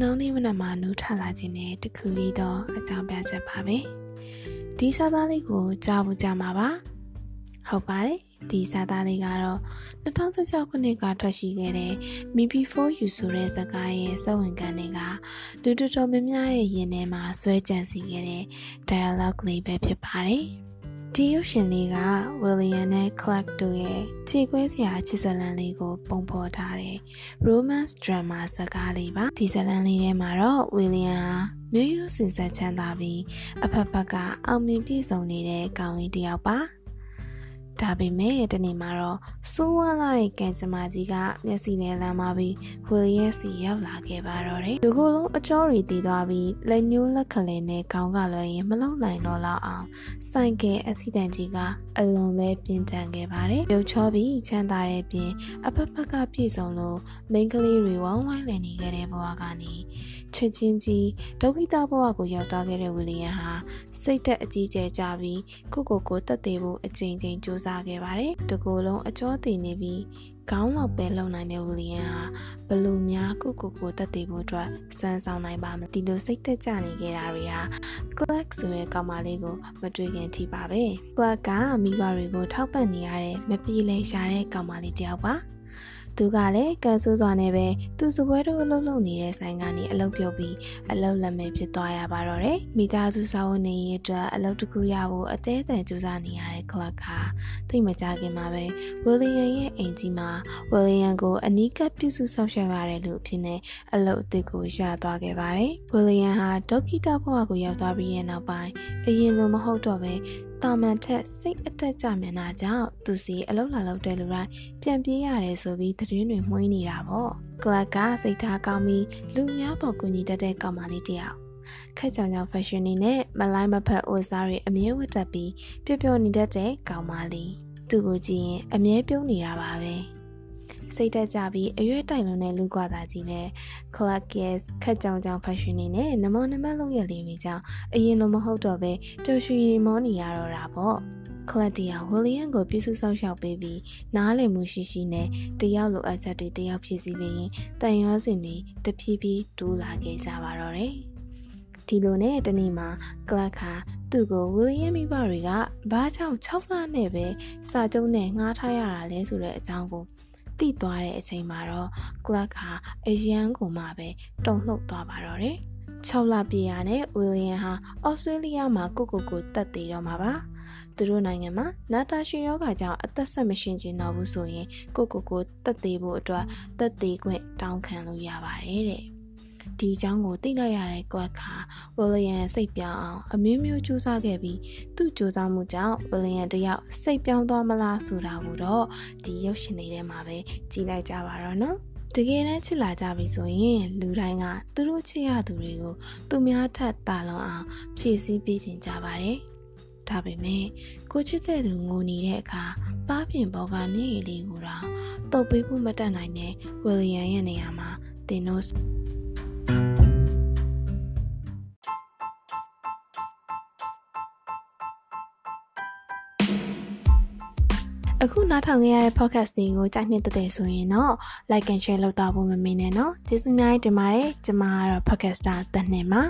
နှောင်းလေးမနက်မှာနူးထလာခြင်းနဲ့တခုလေးတော့အကြောင်းပြချက်ပါပဲဒီစာသားလေးကိုကြားဖို့ကြားမှာပါဟုတ်ပါတယ်ဒီစာသားလေးကတော့2016ခုနှစ်ကထွက်ရှိခဲ့တဲ့ Me Before You ဆိုတဲ့ဇာတ်ကားရဲ့စဝင်ကန်တွေကလူတော်တော်များများရဲ့ရင်ထဲမှာဆွဲကြံစီခဲ့တဲ့ dialogue လေးပဲဖြစ်ပါတယ် ဒီရုပ်ရှင်လေးက William နဲ့ Clark တို့ရဲ့ခြေခွဲစရာချစ်ဇလန်လေးကို ပုံဖော်ထားတဲ့ romance drama ဇာတ်ကားလေးပါဒီဇလန်လေးထဲမှာတော့ William ဟာမျိုးရိုးစင်ဆက်ချမ်းသာပြီးအဖက်ဖက်ကအောင်မြင်ပြည့်စုံနေတဲ့ကောင်လေးတစ်ယောက်ပါ ဒါပေမဲ့တနေ့မှာတော့စိုးဝါလာတဲ့ကန်ကျမကြီးကမျက်စိနဲ့လမ်းမပြီးဝီလီယက်စီရောက်လာခဲ့ပါတော့တယ်။ဒီကုလုံးအကျော်ရီတည်သွားပြီးလက်ညှိုးလက်ခလဲနဲ့ခေါင်းကလွှဲရင်မလုံနိုင်တော့လောက်အောင်ဆိုင်ကယ်အက်ဆီဒန့်ကြီးကအလွန်ပဲပြင်းထန်ခဲ့ပါတယ်။ရုပ်ချောပြီးချမ်းသာတဲ့ပြင်အဖက်ဖက်ကပြည့်စုံလို့မိန်းကလေးတွေဝိုင်းဝိုင်းလည်နေခဲ့တဲ့ဘဝကနေ ချက်ချင်းကြီးဒုက္ခိတဘဝကိုရောက်သွားခဲ့တဲ့ဝီလီယံဟာစိတ်သက်အကြီးကျယ်ကြပြီးကိုကိုကိုတက်သေးဖို့အချိန်ချင်းစူးစမ်းခဲ့ပါတယ်။တကူလုံးအကျော်တည်နေပြီးခေါင်းလောက်ပဲလုံနိုင်တဲ့ဝီလီယံဟာဘလူများကိုကိုကိုတက်သေးဖို့အတွက်စွမ်းဆောင်နိုင်ပါမယ်။ဒီလိုစိတ်သက်ကြနေခဲ့တာတွေဟာ Clark ဆိုတဲ့ကောင်မလေးကိုမတွေ့ခင်ထိပါပဲ။ Clark ကမိဘတွေကိုထောက်ပံ့နေရတဲ့မပြေလည်ရှာတဲ့ကောင်မလေးတစ်ယောက်ပါ။ သူကလည်းကန်ဆိုးစွာနဲ့ပဲသူစပွဲတို့အလုပ်လုပ်နေတဲ့ဆိုင်ကနေအလုပ်ပြုတ်ပြီးအလုပ်လက်မဲ့ဖြစ်သွားရပါတော့တယ်။မိသားစုစာဝန်နေရေးအတွက်အလုပ်တစ်ခုရဖို့အသေးအံကြိုးစားနေရတဲ့ကလပ်ဟာသိမကြခင်မှာပဲဝီလီယံရဲ့အိမ်ကြီးမှာဝီလီယံကိုအနီးကပ်ပြုစုဆောင်ရှောက်ရတယ်လို့အဖြစ်နဲ့အလုပ်အသစ်ကိုရသွားခဲ့ပါတယ်။ဝီလီယံဟာဒေါကီတာဘဝကိုရောက်သွားပြီးရဲ့နောက်ပိုင်းအရင်လိုမဟုတ်တော့ပဲ တာမန်ထက်စိတ်အတက်ကြမြန်တာကြောင့်သူစီအလောက်လာလောက်တဲ့လူတိုင်းပြန်ပြေးရတယ်ဆိုပြီးသတင်းတွေမှုန်းနေတာပေါ့ကလပ်ကစိတ်ထားကောင်းပြီးလူများပေါ်ကူညီတတ်တဲ့ကောင်မလေးတယောက်ခက်ကြောင်ကြောင် fashion နေနဲ့မလိုက်မဖက်အိုစားတွေအမြဲဝတ်တတ်ပြီးပျော်ပျော်နေတတ်တဲ့ကောင်မလေးသူ့ကိုကြည့်ရင်အမြဲပြုံးနေတာပါပဲ စိတ်တက်ကြပြီးအရွယ်တိုင်လုံးနဲ့လူကွာသားကြီးနဲ့ Clark Yes ခက်ကြောင်ကြောင် fashion နေနဲ့နမောနမလုံးရလေးတွေကြောင့်အရင်လိုမဟုတ်တော့ပဲပျော်ရွှင်ရီမောနေရတော့တာပေါ့ကလတ်တီယာဝီလီယံကိုပြုစုဆောင်ရှောက်ပေးပြီးနားလည်မှုရှိရှိနဲ့တယောက်လိုအပ်ချက်တွေတယောက်ဖြည့်ဆည်းပြီးရင်တန်ရောစင်တွေတဖြည်းဖြည်းတိုးလာခဲ့ကြပါတော့တယ်ဒီလိုနဲ့တနေ့မှာကလတ်ခါသူ့ကိုဝီလီယံမိဘတွေကဘာကြောင့်6လနဲ့ပဲစာကြုံနဲ့ငှားထားရတာလဲဆိုတဲ့အကြောင်းကို တိသွားတဲ့အချိန်မှာတော့ Clark ဟာအရန်ကိုမှပဲတုံ့လှုပ်သွားပါတော့တယ်။6လပြည့်ရနဲ့ဝီလီယံဟာဩစတြေးလျမှာကိုကိုကိုတက်သေးတော့မှာပါ။သူတို့နိုင်ငံမှာနာတာရှင်ယောဂါကြောင့်အသက်ဆက်မရှင်ကျင်တော့ဘူးဆိုရင်ကိုကိုကိုတက်သေးဖို့အတွက်တက်သေးခွင့်တောင်းခံလို့ရပါတယ်တဲ့။ ဒီအကြောင်းကိုသိလိုက်ရတဲ့ကလပ်ခါဝီလီယံစိတ်ပြောင်းအောင်အမျိုးမျိုးကြိုးစားခဲ့ပြီးသူ့ကြိုးစားမှုကြောင့်ဝီလီယံတယောက်စိတ်ပြောင်းသွားမလားဆိုတာကိုတော့ဒီရုပ်ရှင်လေးထဲမှာပဲကြည့်လိုက်ကြပါတော့နော်တကယ်တမ်းချစ်လာကြပြီဆိုရင်လူတိုင်းကသူတို့ချစ်ရသူတွေကိုသူများထက်တာလွန်အောင်ဖြည့်ဆည်းပေးခြင်းကြပါတယ်။ဒါပေမဲ့ကိုချစ်တဲ့သူငိုနေတဲ့အခါပါးပြင်ဘောကမျက်ရည်လေးကိုတော့တုပ်ပေးဖို့မတတ်နိုင်တဲ့ဝီလီယံရဲ့နေရာမှာတင်တို့ အခုနားထောင်ခဲ့ရတဲ့ podcast တွေကိုကြိုက်နှစ်သက်ဆိုရင်တော့ like and share လုပ်တော့ဖို့မမေ့နဲ့နော်ကျေးဇူးများတင်ပါတယ်ကျွန်မကတော့ podcaster တန်နေပါ